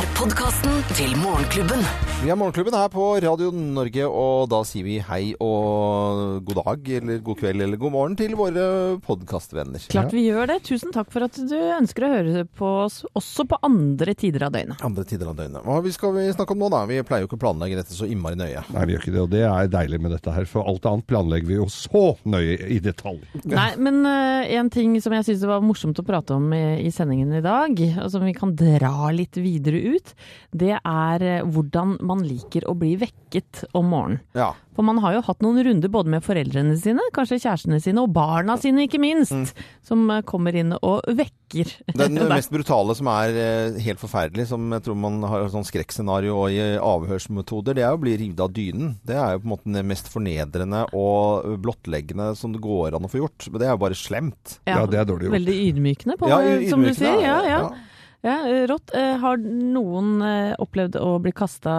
er podkasten til Morgenklubben. Vi er Morgenklubben her på Radio Norge, og da sier vi hei og god dag, eller god kveld, eller god morgen til våre podkastvenner. Klart vi gjør det. Tusen takk for at du ønsker å høre på oss også på andre tider av døgnet. Andre tider av døgnet. Hva skal vi snakke om nå, da? Vi pleier jo ikke å planlegge dette så innmari nøye. Nei, vi gjør ikke det, og det er deilig med dette her. For alt annet planlegger vi jo så nøye i detalj. Nei, men uh, en ting som jeg syns var morsomt å prate om i, i sendingen i dag, og som vi kan dra litt videre ut, det er uh, hvordan man liker å bli vekket om morgenen. Ja. For man har jo hatt noen runder både med foreldrene sine, kanskje kjærestene sine, og barna sine ikke minst, som uh, kommer inn og vekker. Den mest brutale som er eh, helt forferdelig, som jeg tror man har sånn skrekkscenario og i avhørsmetoder, det er å bli revet av dynen. Det er jo på en måte det mest fornedrende og blottleggende som det går an å få gjort. Men det er jo bare slemt. Ja, det er dårlig gjort. Veldig ydmykende, på, Ja, som du ydmykende, sier. Ja, ja. Ja. rått. Eh, Har noen eh, opplevd å bli kasta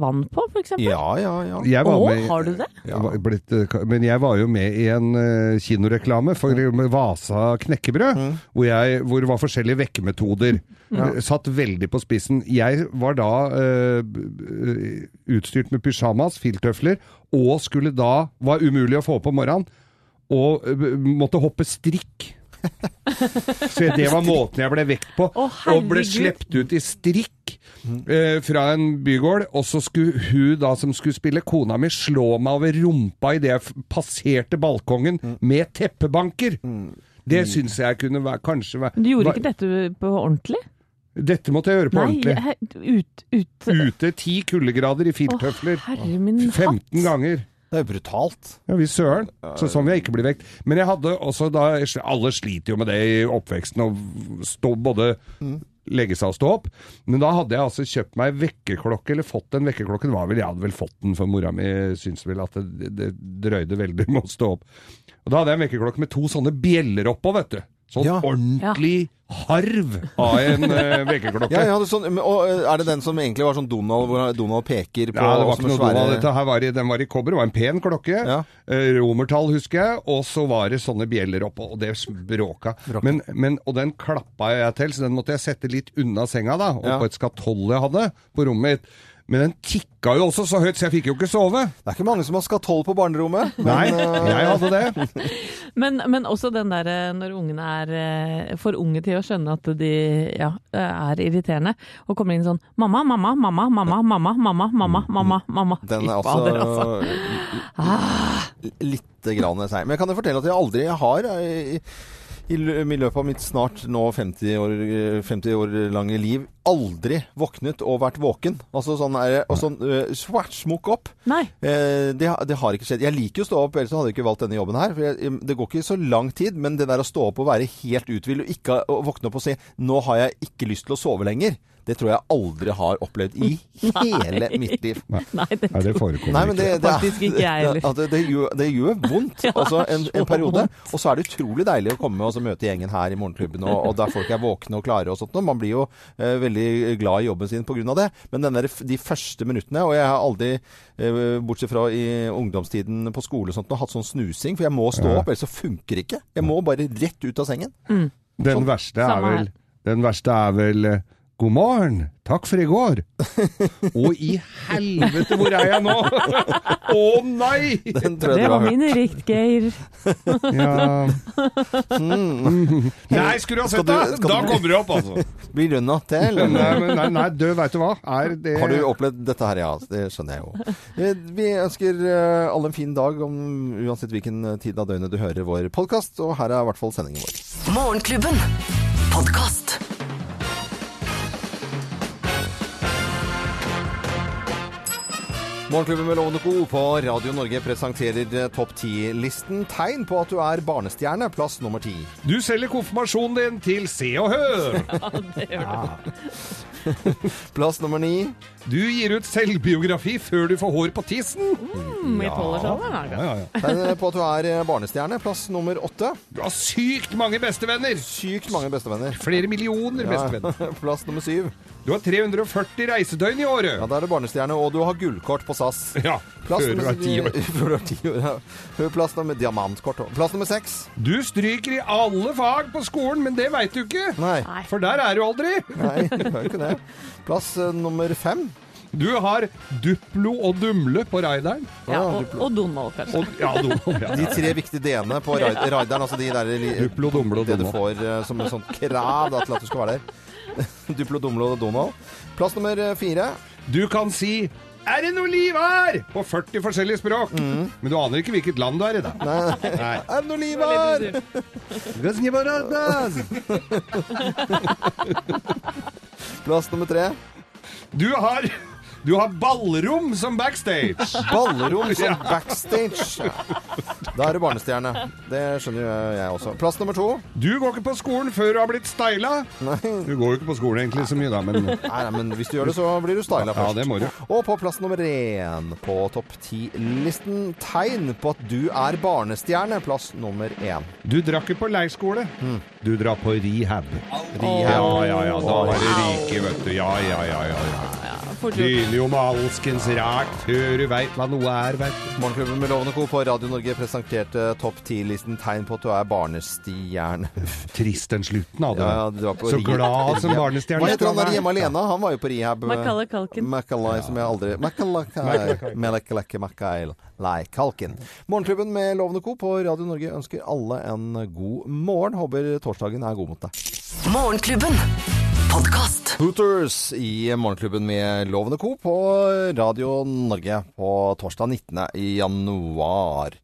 vann på, f.eks.? Ja, ja, ja. Jeg med, har du det? Ja. blitt, eh, men jeg var jo med i en kinoreklame for med Vasa knekkebrød, hvor, jeg, hvor det var forskjellige vekkemetoder. Ja. Satt veldig på spissen. Jeg var da b- utstyrt med pysjamas, filttøfler, og skulle da, var umulig å få på morgenen, og uh, måtte hoppe strikk. Så det var måten jeg ble vekt på. Å, og ble slept sluppet ut i strikk eh, fra en bygård. Og så skulle hun da som skulle spille kona mi, slå meg over rumpa idet jeg passerte balkongen med teppebanker. Det syns jeg kunne være, kanskje være Du gjorde ikke dette på ordentlig? Dette måtte jeg gjøre på Nei, ordentlig. ut, ut Ute ti kuldegrader i filttøfler. herre 15 hatt. ganger. Det er jo brutalt. Ja, vi søren. Så sånn vil jeg ikke bli vekt. Men jeg hadde også da Alle sliter jo med det i oppveksten, å stå både legge seg og stå opp. Men da hadde jeg altså kjøpt meg vekkerklokke, eller fått en vekkerklokke. Det var vel, Jeg hadde vel fått den, for mora mi syntes vel at det, det drøyde veldig med å stå opp. Og da hadde jeg en vekkerklokke med to sånne bjeller oppå, vet du. Sånn Ja. ordentlig harv av en uh, vekkerklokke. Ja, ja, sånn, men- og eh, er det den som egentlig var sånn Donald, hvor Donald peker på Ja, det var ikke noe svære- Donald. Dette her var i, den var i kobber, det var en pen klokke. Ja. Eh, romertall, husker jeg. Og så var det sånne bjeller oppå, og det bråka. Men, men, og den klappa jeg til, så den måtte jeg sette litt unna senga, da. Ja. på et skatoll jeg hadde på rommet mitt. Men den tikka jo også så høyt, så jeg fikk jo ikke sove. Det er ikke mange som har skatoll på barnerommet. Nei, eh, jeg hadde det. men, men, også den derre eh, når ungene er eh, for unge til å skjønne at de ja, er irriterende, og kommer inn sånn mamma, mamma, mamma, mamma, mamma, mamma, mamma, mamma. mamma. Den er også Fader, altså. Ah. Grann seig. Men jeg kan jo fortelle at jeg aldri har i, i lø- i løpet av mitt snart nå 50 år, 50 år lange liv aldri våknet og vært våken. Altså sånn er, og sånn uh, smukk opp. Nei. Eh, det, det har ikke skjedd. Jeg liker jo å stå opp, ellers hadde jeg ikke valgt denne jobben her. For jeg, det går ikke så lang tid, men det der å stå opp og være helt uthvilt og ikke å våkne opp og si 'nå har jeg ikke lyst til å sove lenger', det tror jeg aldri har opplevd i hele mitt liv. Nei, det Nei, det forekommer Nei, det, ikke. det, er- Faktisk ikke jeg heller. det, det, det, gjør, det gjør vondt altså, en, en periode. Og så er det utrolig deilig å komme og så møte gjengen her i Morgenklubben, og, og der folk er våkne og klare og sånt. Og man blir jo eh, veldig glad i jobben sin pga. det. Men denne, de første minuttene Og jeg har aldri, eh, bortsett fra i ungdomstiden på skole og sånt, hatt sånn snusing. For jeg må stå opp, ellers så funker det ikke. Jeg må bare rett ut av sengen. Den verste er vel Den verste er vel eh, God morgen, takk for i går. Å i helvete, hvor er jeg nå? Å nei! Den tror jeg Det var min rikt, Geir. Ja. Nei, skulle du ha sett det? Da kommer du opp, altså. Blir rønna til? Nei, men, nei, nei, du, veit du hva? Er det Har du opplevd dette her, ja. Det skjønner jeg jo. Eh, Vi ønsker eh, alle en fin dag, om, uansett hvilken eh, tid av døgnet du hører vår podkast. Og her er i hvert fall sendingen vår. Morgenklubben. Podkast. Morgenklubben med Lovende Co. på Radio Norge presenterer eh, Topp 10-listen. Tegn på at du er barnestjerne, plass nummer ti. Du selger konfirmasjonen din til Se og Hør! Plass nummer ni. Du gir ut selvbiografi før du får hår på tissen! Mm, I tolvårsalderen. Ja, ja, ja. Tegn på at du er eh, barnestjerne, plass nummer åtte. Du har sykt mange bestevenner! Sykt mange bestevenner. Flere millioner bestevenner. Ja, plass nummer syv. Du har 340 reisedøgn i året. Ja, Da er det barnestjerne, og du har gullkort på SAS. Ja, Plass før du nummer- er ti år. Før du er ti år, ja. Plass nummer diamantkort. også. Plass nummer seks. Du stryker i alle fag på skolen, men det veit du ikke. Nei, For der er du aldri. nei, jo ikke det. Plass eh, nummer fem. Du har Duplo og Dumle på raideren. Ja, og, og Donald, kanskje. Og, ja, Donald, ja. De tre viktige d-ene på raid- raideren, altså de der li- Duplo, Dumle og Det du Donald. får eh, som en sånn krav da, til at du skal være der. Duplo, Dumlo og Donald. Plass nummer eh, fire. Du kan si 'Er det noe liv her?' på 40 forskjellige språk. Men du aner ikke hvilket land du er i, da. Nei. Nei. Er det noe liv her? Plass nummer tre. Du har, du har ballrom som backstage. Ballerom som backstage. Da er du barnestjerne. Det skjønner jo jeg også. Plass nummer to. Du går ikke på skolen før du har blitt styla. Du går jo ikke på skolen egentlig så mye, da, men Nei, nei, men hvis du gjør det, så blir du styla ja, det må du. Og på plass nummer én på topp ti-listen tegn på at du er barnestjerne. Plass nummer én. Du drakk ikke på leirskole. Du drar på rehab. Rehab. Ja, ja, ja. Da var det rike, vet du. Ja, ja, ja. ja, ja. Fort gjort. Jo med alskens rart før du veit hva noe er, veit du. Morgenklubben med Lovende Co. på Radio Norge presenterte topp ti-listen tegn på at du er barnestjerne. Trist den slutten av det. Ja, ja, du var på Så rehab. glad som barnestjerne Hva heter han der hjemme alene? Han var jo på rehab. Macaulay Culkin. Macaulay, som jeg aldri Macaulay Macaulay Macaulay Culkin. Morgenklubben med Lovende Co. på Radio Norge ønsker alle en god morgen. Håper torsdagen er god mot deg. Morgenklubben. Podkast. Hooters i Morgenklubben med Lovende Co. på Radio Norge på torsdag 19. januar.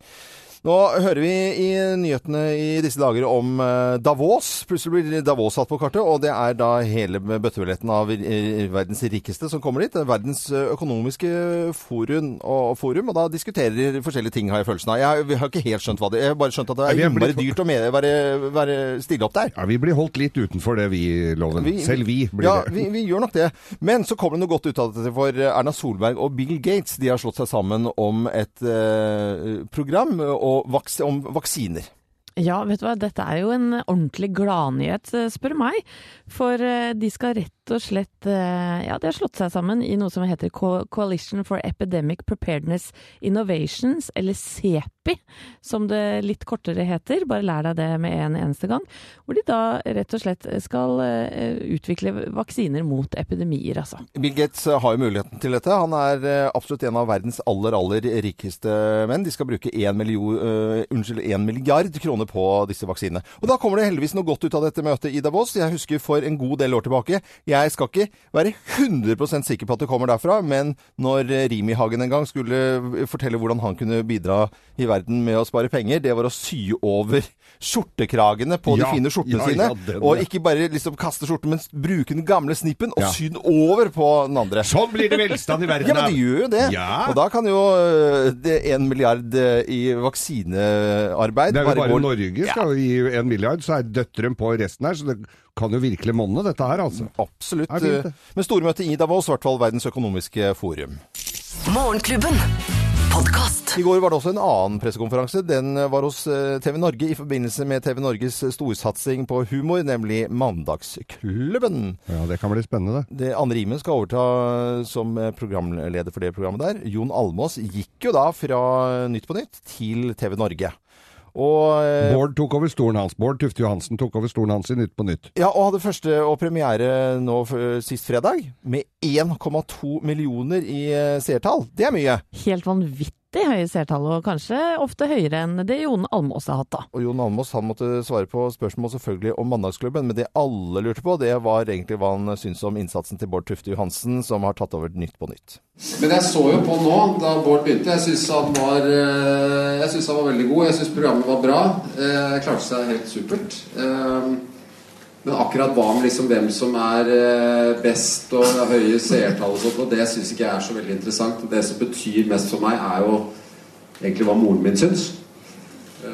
Nå hører vi i nyhetene i disse dager om eh, Davos. Plutselig blir Davos satt på kartet, og det er da hele bøtteballetten av eh, verdens rikeste som kommer dit. Verdens eh, økonomiske forum og, forum, og da diskuterer de forskjellige ting, har jeg følelsen av. Jeg, vi har ikke helt skjønt hva det er. Jeg har bare skjønt at det er innmari blitt- dyrt å med, være, være stille opp der. Ja, Vi blir holdt litt utenfor det, vi, Loven. Selv vi blir ja, det. Vi, vi gjør nok det. Men så kommer det noe godt ut av dette for Erna Solberg og Bill Gates. De har slått seg sammen om et eh, program og vaks om vaksiner. Ja, vet du hva, dette er jo en ordentlig gladnyhet, eh, spør meg. For eh, de skal rett og slett eh, Ja, de har slått seg sammen i noe som heter Co- Coalition for Epidemic Preparedness Innovations, eller CEPI, som det litt kortere heter. Bare lær deg det med en eneste gang. Hvor de da rett og slett skal eh, utvikle vaksiner mot epidemier, altså. Bill Gates eh, har jo muligheten til dette. Han er absolutt en av verdens aller, aller rikeste menn. De skal bruke 1, million, eh, unnskyld, 1 milliard kroner på disse vaksinene. Og da kommer det heldigvis noe godt ut av dette møtet i Davos. Jeg husker for en god del år tilbake. Jeg skal ikke være 100% sikker på at det kommer derfra, men når eh, Rimi Hagen en gang skulle fortelle hvordan han kunne bidra i verden med å spare penger, det var å sy over skjortekragene på Ja, de fine skjortene ja, sine. ja, og ikke bare liksom kaste skjorten, men bruke den gamle snippen og sy den over på den andre. Sånn blir det velstand i verden. Ja, men det gjør jo det. Ja. Og da kan jo øh, det en milliard i vaksinearbeid Det er jo bare gå- Norge skal gi en milliard, så er døtrene på resten her. Så det kan jo virkelig monne, dette her, altså. Absolutt. Det Med stormøte i Davos, i hvert fall Verdens økonomiske forum. Morgenklubben. Podcast. I går var det også en annen pressekonferanse. Den var hos øh, TV Norge i forbindelse med TV Norges storsatsing på humor, nemlig Mandagsklubben. Ja, det kan bli spennende, det. Det Anne Rimen skal overta som eh, programleder for det programmet der. Jon Almås gikk jo da fra Nytt på Nytt til TV Norge. Og, eh, Bård tok over stolen hans. Bård Tufte Johansen tok over stolen hans i Nytt på Nytt. ja, og hadde første og premiere nå sist fredag med 1,2 millioner i eh, seertall. Det er mye. Helt vanvittig høye seertall, og kanskje ofte høyere enn det Jon Almås har hatt, da. Og Jon Almås han måtte svare på spørsmål selvfølgelig om Mandagsklubben, men det alle lurte på, det var egentlig hva han syntes om innsatsen til Bård Tufte Johansen, som har tatt over Nytt på Nytt. Men jeg så jo på nå, da Bård begynte. Jeg syns han, var, eh, jeg synes han var veldig god. Jeg syns programmet var bra. Jeg klarte seg helt supert. Eh, Men akkurat hva med liksom hvem som er eh, best og har høye seertall og sånt, og det syns ikke jeg er så veldig interessant. Det som betyr mest for meg, er jo egentlig hva moren min syns. Eh,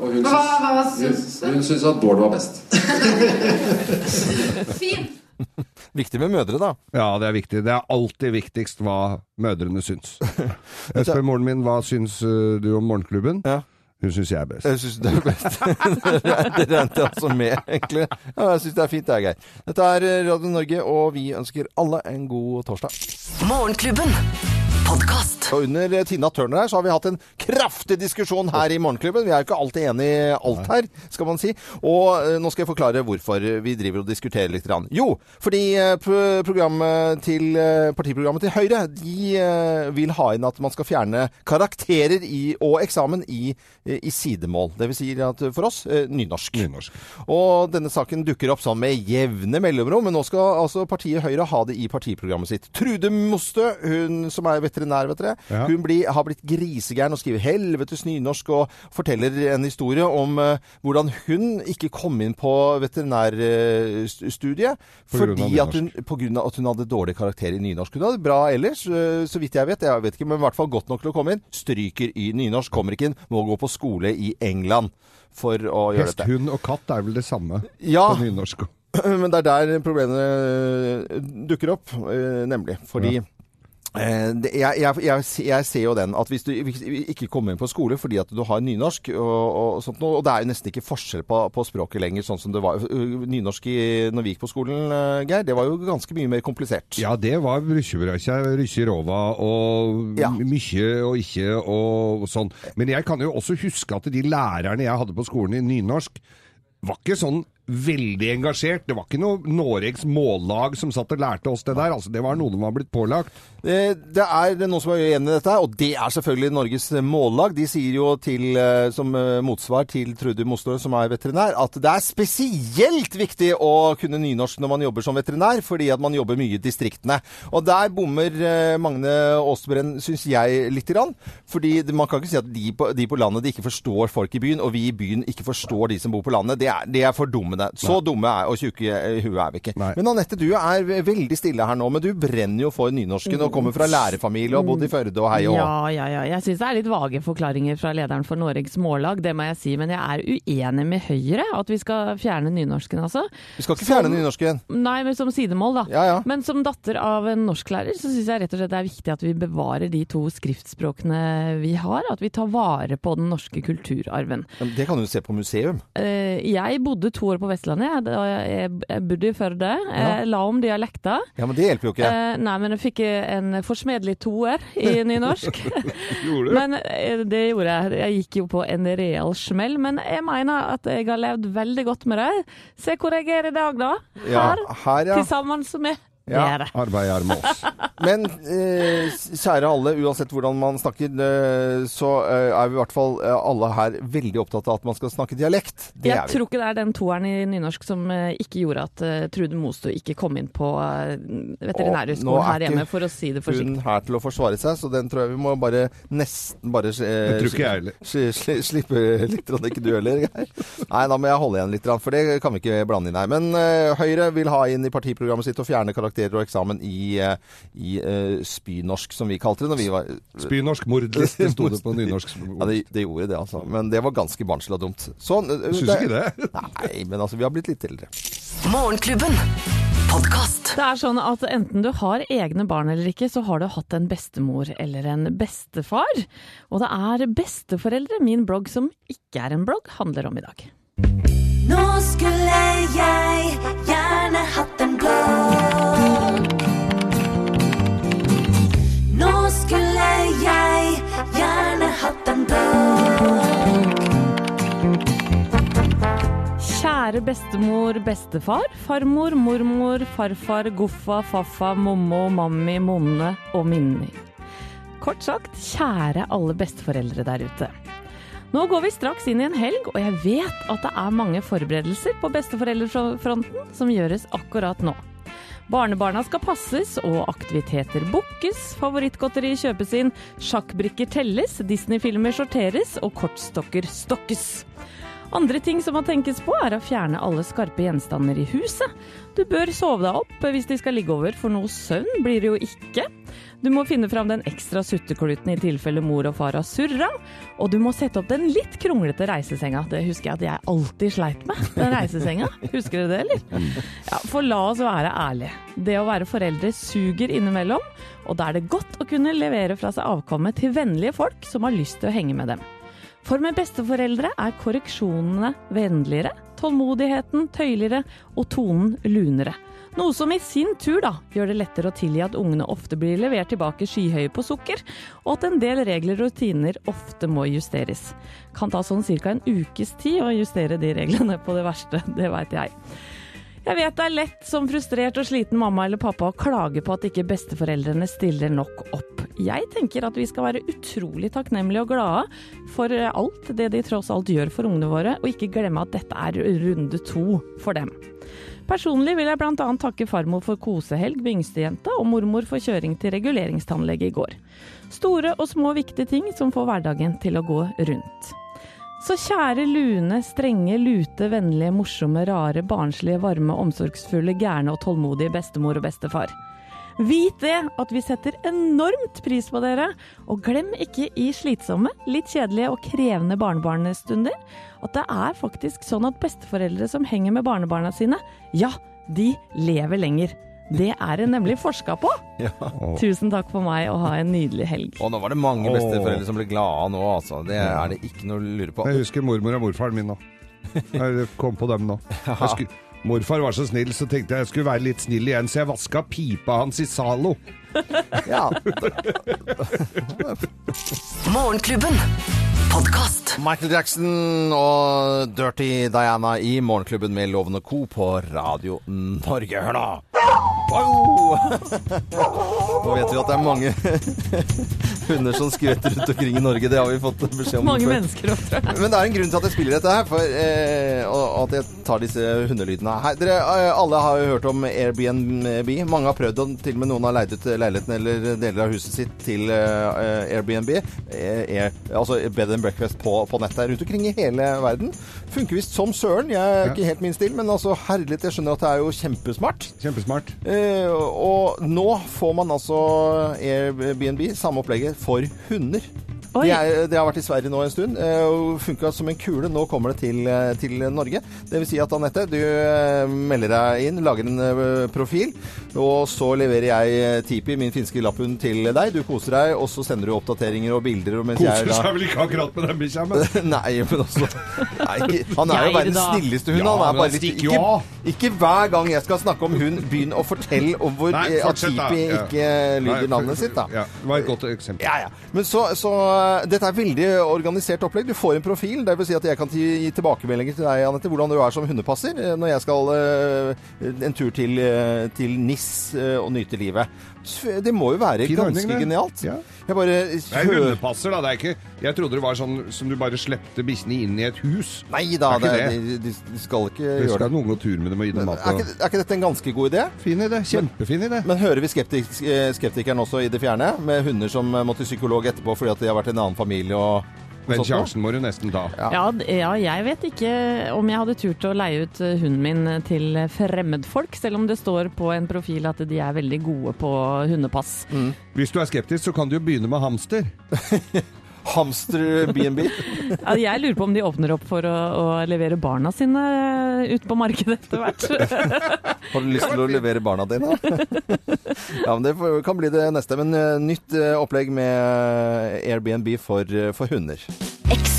Og hun syns, hva hva syns hun, hun syns at Bård var best. Fint. Viktig med mødre, da. Ja, det er viktig. Det er alltid viktigst hva mødrene syns. Jeg spør moren min hva syns øh, du om morgenklubben. Ja. Hun syns jeg er best. Jeg syns det er best. det regnet jeg også med, egentlig. Ja, jeg syns det er fint, det er greit. Dette er Radio Norge, og vi ønsker alle en god torsdag. Morgenklubben. Podkast. Og under Tina Turner her så har vi hatt en kraftig diskusjon her i Morgenklubben. Vi er jo ikke alltid enig i alt her, skal man si. Og eh, nå skal jeg forklare hvorfor vi driver og diskuterer litt. grann. Jo, fordi eh, programmet til, eh, partiprogrammet til Høyre de vil ha inn at man skal fjerne karakterer i, og eksamen i, i sidemål. Det vil si at for oss nynorsk. Nynorsk. Og denne saken dukker opp sånn med jevne mellomrom, men nå skal altså partiet Høyre ha det i partiprogrammet sitt. Trude Mostø, hun som er veterinær, vet dere, Ja. hun blir, har blitt grisegæren og skriver helvetes nynorsk og forteller en historie om uh, hvordan hun ikke kom inn på veterinærstudiet På fordi at hun, på grunn av at hun hadde dårlig karakter i nynorsk. Hun hadde bra ellers, uh, så vidt jeg vet, jeg vet ikke, men i hvert fall godt nok til å komme inn. Stryker i nynorsk, kommer ikke inn, må gå på skole i England for å gjøre Hest, dette. hund og katt er vel det samme Ja, på nynorsk. men det er der problemene eh, dukker opp, eh, nemlig. Fordi eh, det, jeg, jeg, jeg, jeg ser jo den at hvis du ikke kommer inn på skole fordi at du har nynorsk, og, og sånt noe, og det er jo nesten ikke forskjell på, på språket lenger, sånn som det var Nynorsk i, når vi gikk på skolen, eh, Geir, det var jo ganske mye mer komplisert. Ja, det var rykkjebrøkja, rykkjerova og Ja. mykje og ikke og sånn. Men jeg kan jo også huske at de lærerne jeg hadde på skolen i nynorsk, var ikke sånn veldig engasjert. Det var ikke noe Noregs mållag som satt og lærte oss det der. Altså, det var noe de var blitt pålagt. Det, er noen som er uenig i dette, og det er selvfølgelig Norges mållag. De sier jo til, eh, som eh, motsvar til Trude Mostø, som er veterinær, at det er spesielt viktig å kunne nynorsk når man jobber som veterinær, fordi at man jobber mye i distriktene. Og der bommer eh, Magne Aastebrenn, syns jeg, lite grann. Fordi man kan ikke si at de på, de på landet de ikke forstår folk i byen, og vi i byen ikke forstår de som bor på landet. Det er, det er for dumme, det. Så dumme er, og tjukke i huet er vi ikke. Nei. Men Anette, du er veldig stille her nå, men du brenner jo for nynorsken og kommer fra lærerfamilie og bodd i Førde og hei og. Ja, ja, ja. Jeg syns det er litt vage forklaringer fra lederen for Noregs Mållag, det må jeg si. Men jeg er uenig med Høyre at vi skal fjerne nynorsken, altså. Vi skal ikke fjerne Som- nynorsken. Nei, men som sidemål, da. Ja, ja. Men som datter av en norsklærer, så syns jeg rett og slett det er viktig at vi bevarer de to skriftspråkene vi har. At vi tar vare på den norske kulturarven. Men Det kan du se på museum. Eh, Jeg bodde to år på Vestlandet, jeg, da jeg jeg bodde i Førde. Jeg la om dialekta. Ja, men det hjelper jo ikke. Eh, nei, men jeg fikk en forsmedelig toer i nynorsk. Gjorde du? men eh, det gjorde jeg. Jeg gikk jo på en real smell. Men jeg mener at jeg har levd veldig godt med det. Se hvor jeg er i dag, da. Ja, Her. her, ja. Til sammen med Ja. dere. Arbeid er med oss. Men eh, kjære alle, uansett hvordan man snakker, eh, så eh, er vi i hvert fall eh, alle her veldig opptatt av at man skal snakke dialekt. Det Jeg er vi. tror ikke det er den toeren i nynorsk som eh, ikke gjorde at eh, Trude Mosto ikke kom inn på veterinærhøgskolen er her hjemme, for å si det forsiktig. Hun her til å forsvare seg, så den tror jeg vi må bare nesten bare eh, Det jeg heller. sli- sli- Slippe litt, rann, ikke du heller, Geir? Nei, da må jeg holde igjen litt, rann, for det kan vi ikke blande inn her. Men eh, Høyre vil ha inn i partiprogrammet sitt å fjerne karakterer og eksamen i, eh, i eh, spynorsk, som vi kalte det når vi var Spynorsk mordliste sto det på nynorsk. Ja, det, det gjorde det, altså. Men det var ganske barnslig og dumt. Sånn, eh, Syns ikke det? Nei, men altså, vi har blitt litt eldre. Morgenklubben. Podcast. Det er sånn at enten du har egne barn eller ikke, så har du hatt en bestemor eller en bestefar. Og det er besteforeldre, min blogg som ikke er en blogg, handler om i dag. Bestemor, bestefar, farmor, mormor, farfar, goffa, faffa, mommo, mammi, monne og minni. Kort sagt, kjære alle besteforeldre der ute. Nå går vi straks inn i en helg, og jeg vet at det er mange forberedelser på besteforeldrefronten som gjøres akkurat nå. Barnebarna skal passes, og aktiviteter bookes, favorittgodteri kjøpes inn, sjakkbrikker telles, Disney-filmer sorteres og kortstokker stokkes. Andre ting som må tenkes på, er å fjerne alle skarpe gjenstander i huset. Du bør sove deg opp hvis de skal ligge over, for noe søvn blir det jo ikke. Du må finne fram den ekstra suttekluten i tilfelle mor og far har surra. Og du må sette opp den litt kronglete reisesenga. Det husker jeg at jeg alltid sleit med, den reisesenga. Husker dere det, eller? Ja, for la oss være ærlige. Det å være foreldre suger innimellom, og da er det godt å kunne levere fra seg avkommet til vennlige folk som har lyst til å henge med dem. For med besteforeldre er korreksjonene vennligere, tålmodigheten tøyligere og tonen lunere. Noe som i sin tur da gjør det lettere å tilgi at ungene ofte blir levert tilbake skyhøye på sukker, og at en del regler og rutiner ofte må justeres. Kan ta sånn ca. en ukes tid å justere de reglene på det verste, det veit jeg. Jeg vet det er lett som frustrert og sliten mamma eller pappa å klage på at ikke besteforeldrene stiller nok opp. Jeg tenker at vi skal være utrolig takknemlige og glade for alt det de tross alt gjør for ungene våre, og ikke glemme at dette er runde to for dem. Personlig vil jeg bl.a. takke farmor for kosehelg med yngstejenta, og mormor for kjøring til reguleringstannlege i går. Store og små viktige ting som får hverdagen til å gå rundt. Så kjære lune, strenge, lute, vennlige, morsomme, rare, barnslige, varme, omsorgsfulle, gærne og tålmodige bestemor og bestefar. Vit det at vi setter enormt pris på dere, og glem ikke i slitsomme, litt kjedelige og krevende barnebarnestunder at det er faktisk sånn at besteforeldre som henger med barnebarna sine, ja, de lever lenger. Det er det nemlig forska på. Ja. Tusen takk for meg, og ha en nydelig helg. Og nå var det mange besteforeldre som ble glade nå, altså. Det er det ikke noe å lure på. Jeg husker mormor og morfaren min nå. Jeg kom på dem nå. Jeg skulle, morfar var så snill, så tenkte jeg jeg skulle være litt snill igjen, så jeg vaska pipa hans i Zalo. Ja. Morgenklubben. Podcast. Michael Jackson og Dirty Diana i Morgenklubben med Lovende Co. på Radio Norge. Hør nå! Wow! Nå vet vi at det er mange hunder som skvetter rundt omkring i Norge. Det har vi fått beskjed om Mange før. mennesker opp, tror jeg. Men det er en grunn til at jeg spiller dette her, for, eh, og at jeg tar disse hundelydene her. Dere, eh, alle har jo hørt om Airbnb. Mange har prøvd, og til og med noen har leid ut leiligheten eller deler av huset sitt til eh, Airbnb. Eh, Air, altså bed and breakfast på, på nettet rundt omkring i hele verden. Funker visst som søren. Jeg er Ja. ikke helt min stil, men altså herlig, jeg skjønner at det er jo kjempesmart. Kjempesmart. Eh, og nå får man altså Airbnb, samme opplegget, for hunder. Oi. Det, er, de har vært i Sverige nå en stund eh, og funka som en kule. Nå kommer det til, eh, til Norge. Det vil si at Anette, du eh, melder deg inn, lager en profil, og så leverer jeg Tipi, min finske lapphund, til deg. Du koser deg, og så sender du oppdateringer og bilder. og Mens jeg Koser da seg vel ikke akkurat med den bikkja, men Nei, men også nei, ikke, Han er jo verdens snilleste hund. Ja, han er bare han litt, ikke, ikke hver gang jeg skal snakke om hund, begynn å fortelle om hvor Nei, at fortsett. Tipi Ja. ikke lyder navnet sitt. da. Ja, det var et godt eksempel. Ja, ja. Men så, så dette er veldig organisert opplegg. Du får en profil. Det vil si at jeg kan gi tilbakemeldinger til deg, Anette, hvordan du er som hundepasser eh, når jeg skal eh, en tur til, eh, til NIS eh, og nyte livet. Det må jo være Fin ganske det. genialt. Ja. Jeg bare Det er hundepasser, da. Det er ikke, jeg trodde det var sånn som du bare slepte bikkjene inn i et hus. Nei da, Det det, er de, ikke de, de skal ikke Det gjøre skal det. noen gå tur med dem og gi dem mat. er, og- ikke, er ikke dette en ganske god idé? Fin idé. Kjempefin idé. Men hører vi skeptik eh, skeptikeren også i det fjerne? Med hunder som eh, må til psykolog etterpå fordi at de har vært i en annen familie og Den sjansen må du nesten ta. Ja. Ja, jeg vet ikke om jeg hadde turt å leie ut eh, hunden min til fremmedfolk, selv om det står på en profil at de er veldig gode på hundepass. Hvis du er skeptisk, så kan du jo begynne med hamster. Hamster BNB. Ja, jeg lurer på om de åpner opp for å, å levere barna sine eh, ut på markedet etter hvert. Har du lyst til å levere barna dine? ja, men Det kan bli det neste. Men eh, nytt eh, opplegg med Airbnb for, eh, for hunder.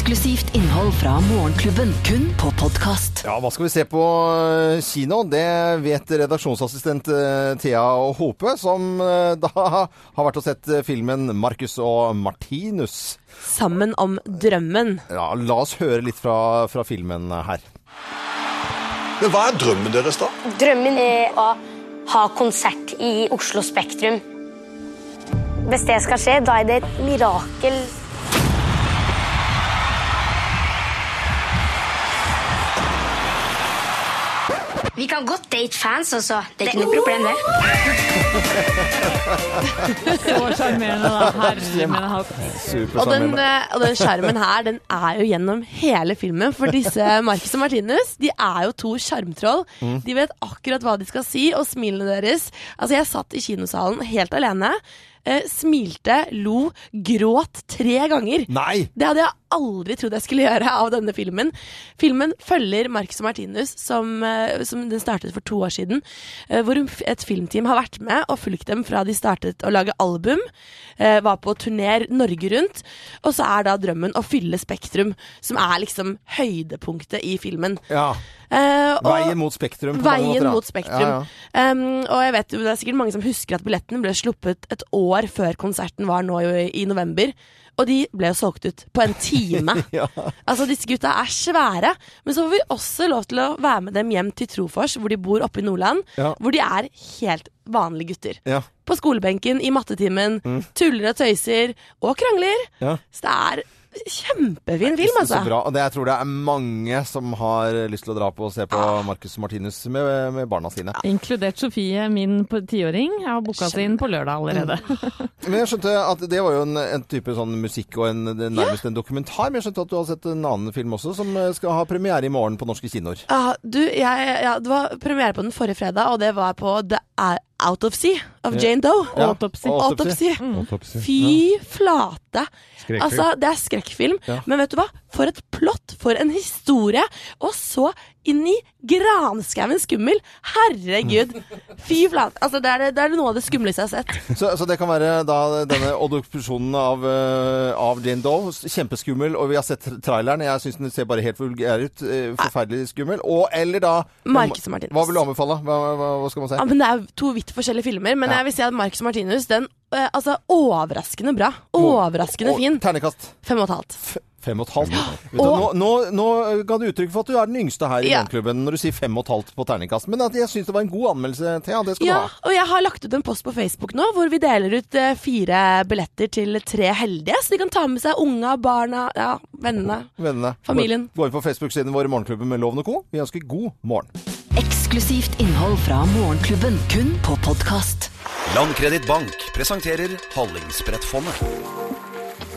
Eksklusivt innhold fra Morgenklubben. Kun på podkast. Ja, hva skal vi se på eh, kino? Det vet redaksjonsassistent eh, Thea Hope, som eh, da har vært og sett filmen 'Marcus og Martinus'. Sammen om drømmen. Ja, La oss høre litt fra, fra filmen her. Men hva er drømmen deres, da? Drømmen er å ha konsert i Oslo Spektrum. Hvis det skal skje, da er det et mirakel. Vi kan godt date fans også. Det er ikke noe problem, det. Så sjarmerende, da. Herre min hatt. Og den, eh, og den skjermen her, den er jo gjennom hele filmen. For disse Marcus og Martinus, de er jo to sjarmtroll. De vet akkurat hva de skal si, og smilene deres Altså, jeg satt i kinosalen helt alene. Eh, smilte, lo, gråt tre ganger. Nei! Det hadde jeg aldri trodd jeg skulle gjøre av denne filmen. Filmen følger Marcus Martinus, som, eh, som den startet for to år siden. eh, Hvor et filmteam har vært med og fulgt dem fra de startet å lage album. Var på turner Norge rundt. Og så er da drømmen å fylle Spektrum, som er liksom høydepunktet i filmen. Ja. Eh, Veien mot Spektrum. Veien mot Spektrum. Ja, ja. Um, og jeg vet jo, det er sikkert mange som husker at billettene ble sluppet et år før konserten var nå i, i november. Og de ble jo solgt ut på en time. Ja. Altså, disse gutta er svære. Men så får vi også lov til å være med dem hjem til Trofors, hvor de bor oppe i Nordland. Ja. Hvor de er helt vanlige gutter. Ja. På skolebenken, i mattetimen. Tuller og tøyser. Og krangler. Ja. Så det er kjempefin film, altså. Så bra. Og det, jeg tror det er mange som har lyst til å dra på og se på Marcus Martinus med, med barna sine. Inkludert Sofie, min på- tiåring. Jeg har booka seg inn på lørdag allerede. Men jeg skjønte at det var jo en, en type sånn musikk og en, nærmest ja. en dokumentar. Men jeg skjønte at du har sett en annen film også, som eh, skal ha premiere i morgen på norske kinoer. Ja, du, jeg, ja, det var premiere på den forrige fredag, og det var på The Of Ja. Jane Doe. Ja, Autopsy. Autopsy. Autopsy. Autopsy. Fy flate! Skrekkfilm. Altså, det er skrekkfilm, Ja. men vet du hva? For et plott, for en historie! Og så inn i granskauen skummel! Herregud! Fy flate. Altså, det er, det, er noe av det skumleste jeg har sett. Så, så det kan være da denne obduksjonen av, eh, av Jane Doe. Kjempeskummel. Og vi har sett traileren. Jeg syns den ser bare helt vulgær ut. eh, Forferdelig skummel. Og eller da Marcus Martinus. Hva vil du anbefale? Hva, hva, hva skal man si? Ja, men Det er to vidt forskjellige filmer, men Ja. jeg vil si at Marcus Martinus den eh, Altså, overraskende bra. Overraskende fin. Ternekast Fem og et halvt. Fem og et halvt. Du, nå, nå, nå ga du uttrykk for at du er den yngste her i Ja. Morgenklubben når du sier fem og et halvt på terningkast. Men at jeg syns det var en god anmeldelse, Thea. Det skal Ja, du ha. og jeg har lagt ut en post på Facebook nå hvor vi deler ut eh, fire billetter til tre heldige, så de kan ta med seg unga, barna, ja, vennene. Vennene. Familien. Gå, gå inn på Facebook-siden vår Morgenklubben med Loven og Co. Vi ønsker god morgen. Eksklusivt innhold fra Morgenklubben, kun på podkast. Landkredittbank presenterer Hallingsbrettfondet.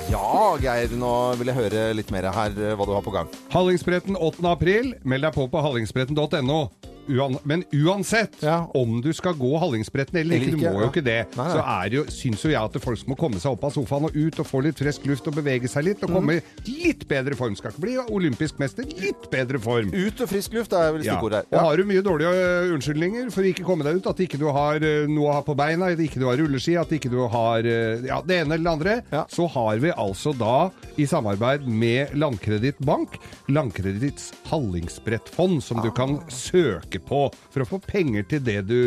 Ja, Geir, nå vil jeg høre litt mer her eh, hva du har på gang. Hallingsbretten 8. april. Meld deg på på hallingsbretten.no. Uan, men uansett Ja. om du skal gå Hallingsbretten eller ikke, du må jo ikke det, Nei, nei. så er jo, syns jo jeg at folk må komme seg opp av sofaen og ut og få litt frisk luft og bevege seg litt og komme i litt bedre form. Skal ikke bli olympisk mester, litt bedre form. Ut og frisk luft er vel stikkordet her. Ja. Og har du mye dårlige ø, unnskyldninger for å ikke komme deg ut, at ikke du har ø, noe å ha på beina, at ikke du har rulleski, at ikke du har ø, ja, det ene eller det andre, så har vi altså da, i samarbeid med Landkreditt Bank, Landkreditts Hallingsbrettfond, som du kan søke på for å få penger til det du,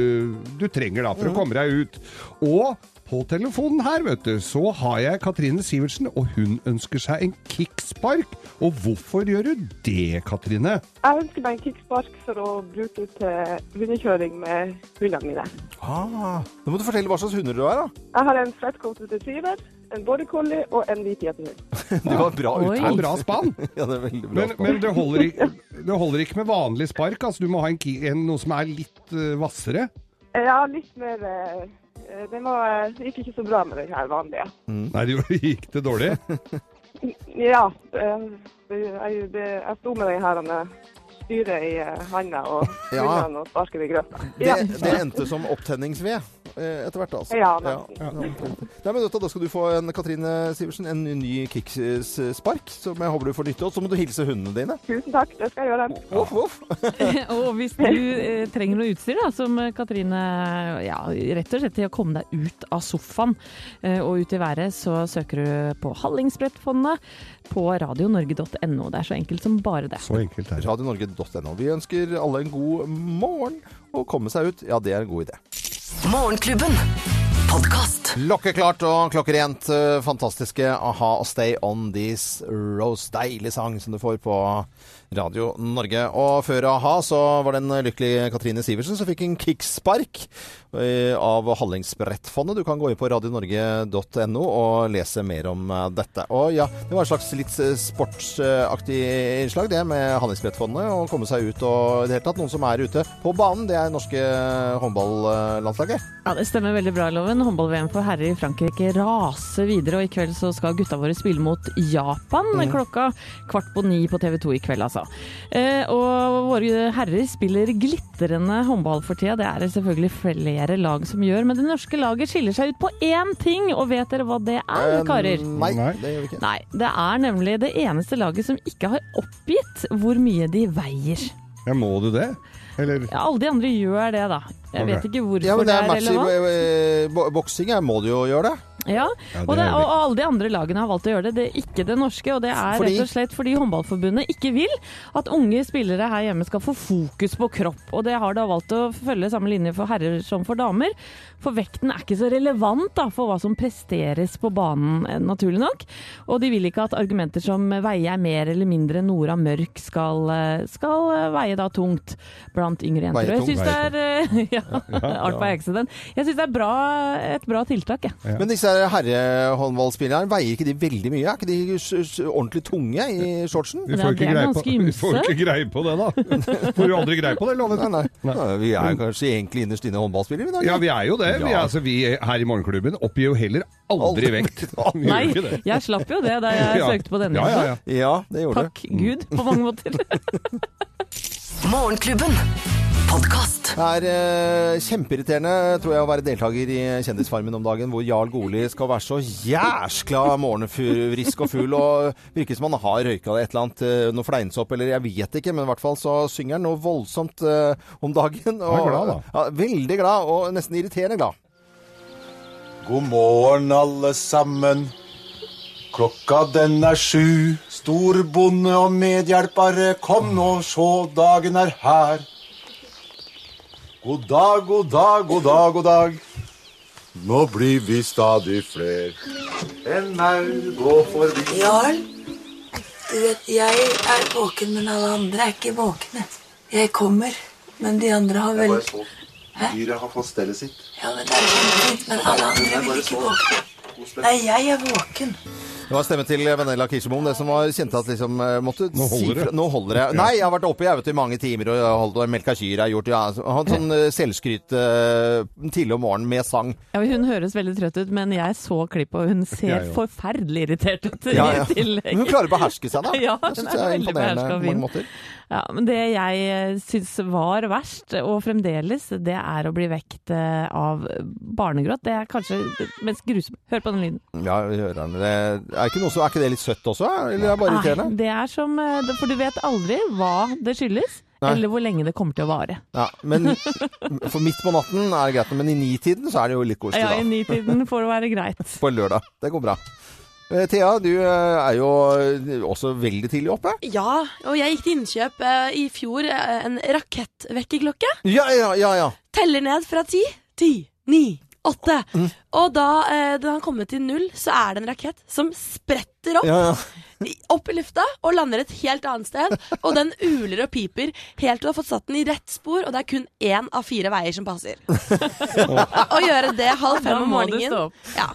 du trenger da, for å komme deg ut. Og på telefonen her, vet du, så har jeg Katrine Sivertsen, og hun ønsker seg en kickspark. Og hvorfor gjør du det, Katrine? Jeg ønsker meg en kickspark for å bruke til hundekjøring med hundene mine. Ah, nå må du fortelle hva slags hunder du er, da. Jeg har en flatcoated retriever, en border collie og en hvit gjetehund. Det var bra uttalt. Det en bra spann. Ja, det er veldig bra. Men, men det, holder ikke, det holder ikke med vanlig spark. Altså, du må ha en, en, noe som er litt uh, hvassere. Ja, litt mer uh, det, det gikk ikke så bra med den her vanlige. Nei, det gikk det dårlig? Ja, eh, det, jeg, det, jeg sto med den her styret i eh, handa og Ja. og sparket i grøfta. det, Ja. det endte som opptenningsved eh, etter hvert, altså. Ja, ja. Ja, Nei, men Da skal du få en Katrine Sivertsen, en ny kickspark, som jeg håper du får nytte av. Så må du hilse hundene dine. Tusen takk, det skal jeg gjøre. Voff, voff. og hvis du eh, trenger noe utstyr, da, som Katrine ja, rett og slett til å komme deg ut av sofaen eh, og ut i været, så søker du på Hallingsbrettfondet på radionorge.no. Det er så enkelt som bare det. Så enkelt er det. Radionorge.no. Vi ønsker alle en god morgen. Å komme seg ut, ja, det er en god idé. Morgenklubben. Podkast. Lokkeklart og klokkerent. Fantastiske a-ha og Stay On This Rose. Deilig sang som du får på Radio Norge. Og før a-ha så var det en lykkelig Katrine Sivertsen som fikk en kickspark eh, av Hallingsbrettfondet. Du kan gå inn på radionorge.no og lese mer om eh, dette. Og ja, det var et slags litt eh, sportsaktig innslag det med Hallingsbrettfondet. Å komme seg ut og i det hele tatt noen som er ute på banen. Det er norske håndballandslaget. Ja, Det stemmer veldig bra, Loven. Håndball-VM for herrer i Frankrike raser videre, og i kveld så skal gutta våre spille mot Japan klokka kvart på ni på TV 2 i kveld, altså. Altså. Eh, og våre herrer spiller glitrende håndball for tida. Det er det selvfølgelig flere lag som gjør. Men det norske laget skiller seg ut på én ting, og vet dere hva det er, Eh, karer? Nei, det gjør vi ikke. Nei, det er nemlig det eneste laget som ikke har oppgitt hvor mye de veier. Ja, må du det? Eller Ja, alle de andre gjør det, da. Jeg vet ikke hvorfor Ja, men det er det i relevant. eh, boksing. Må du jo gjøre det. Ja, Ja, og, det, er og alle de andre lagene har valgt å gjøre det. Det er ikke det norske, og det er Fordi? rett og slett fordi Håndballforbundet ikke vil at unge spillere her hjemme skal få fokus på kropp. Og det har da valgt å følge samme linje for herrer som for damer. For vekten er ikke så relevant da, for hva som presteres på banen, eh, naturlig nok. Og de vil ikke at argumenter som veier mer eller mindre Nora Mørk skal, eh, skal veie da tungt blant yngre jenter. Og jeg syns det er eh, ja, art by accident. Jeg syns det er bra, et bra tiltak, jeg. Ja. Men disse her herrehåndballspillerne, veier ikke de veldig mye? Er ikke de ordentlig tunge i shortsen? vi får, det ikke greie på, vi får ikke greie på det, da. Får jo aldri greie på det, Loven? Nei, nei. nei, vi er kanskje egentlig innerst inne håndballspillere vi da? Ja, vi er jo det. Vi, Ja. altså, vi her i Morgenklubben oppgir jo heller aldri vekt. Nei, jeg slapp jo det da jeg Ja. søkte på denne. Ja, ja, ja. Ja, det gjorde Takk Gud, på mange måter. Morgenklubben. Podkast. Det er eh, kjempeirriterende tror jeg å være deltaker i Kjendisfarmen om dagen, hvor Jarl Goli skal være så jæskla morgenfrisk og full, og virker som han har røyka et eller annet, eh, noe fleinsopp, eller jeg vet ikke, men i hvert fall så synger han noe voldsomt eh, om dagen. Og, Han er glad, da. Ja, veldig glad, og nesten irriterende glad. God morgen, alle sammen. Klokka den er sju. Storbonde og medhjelpere, kom nå, sjå, dagen er her. God dag, god dag, god dag, god dag. Nå blir vi stadig fler. En maur går forbi. Jarl, du vet, jeg er våken, men alle andre er ikke våkne. Jeg kommer, men de andre har vel dyret har fått stellet sitt. Ja, men det er fint, men alle andre vil ikke våkne. Nei, jeg er våken. Det var stemmen til Venella Kirsemoen, det som var kjente at liksom eh, måtte Nå holder det. Si Nå holder det. Nei, jeg har vært oppe jeg vet, i mange timer og holdt og melka kyr. Jeg har gjort ja, hatt sånn eh, selvskryt uh, tidlig om morgenen med sang. Ja, hun høres veldig trøtt ut, men jeg så klippet, og hun ser ja, forferdelig irritert ut. Ja, i ja. Men hun klarer å beherske seg, da. Ja, hun er er veldig imponerende beherska og på mange fin. måter. Ja, men det jeg syns var verst, og fremdeles, det er å bli vekt av barnegråt. Det er kanskje mest grusomt. Hør på den lyden. Ja, vi hører den. Det er, ikke noe så, er ikke det litt søtt også? Eller er det bare irriterende? Nei, det er som eh, For du vet aldri hva det skyldes, Nei. eller hvor lenge det kommer til å vare. Ja, men For midt på natten er det greit, men i nitiden så er det jo litt koselig, Ja, i nitiden får det være greit. På en lørdag. Det går bra. Eh, Thea, du eh, er jo også veldig tidlig oppe. Ja, og jeg gikk til innkjøp i fjor en rakettvekkerklokke. Ja, ja, ja. ja. Teller ned fra ti. Ti, ni, åtte. Mm. Og da eh, den har kommet til null, så er det en rakett som spretter opp. ja, ja. Opp i lufta og lander et helt annet sted. Og den uler og piper helt til du har fått satt den i rett spor, og det er kun én av fire veier som passer. Å gjøre det halv fem om morgenen stå opp. ja,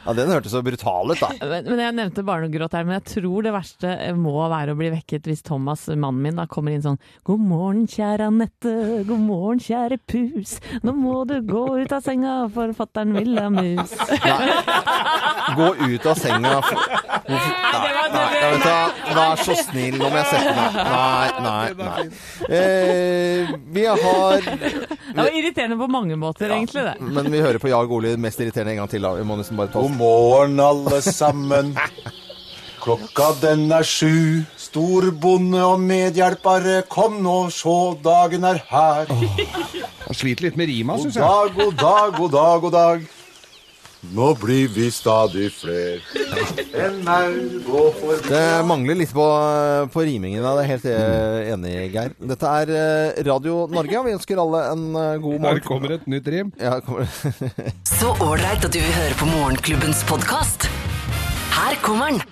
Ja, den hørtes så brutal ut, da. Men men jeg nevnte barnegråt her, men jeg tror det verste må være å bli vekket hvis Thomas, mannen min, da kommer inn sånn God morgen, kjære Anette. God morgen, kjære pus. Nå må du gå ut av senga, for fatter'n vil ha mus. Gå ut av senga. for... Nei, nei, nei, vet du? Vær så snill, nå må jeg sette meg. Nei, nei, nei. Eh, vi har Det var irriterende på mange måter, egentlig, det. Men vi hører på Jag Ole mest irriterende en gang til. Vi må nesten bare ta God morgen, alle sammen. Klokka den er sju. Storbonde og medhjelpere, kom nå, sjå, dagen er her. Han sliter litt med rima, God syns jeg. dag, god dag, god dag, god dag. Nå blir vi stadig fler. En maur går forbi Det mangler litt på, på rimingen. da. Det er helt eh, enig Geir. Dette er eh, Radio Norge, og vi ønsker alle en god morgen. Her kommer et nytt rim. Ja, kommer. Så ålreit at du vil høre på Morgenklubbens podkast. Her kommer den.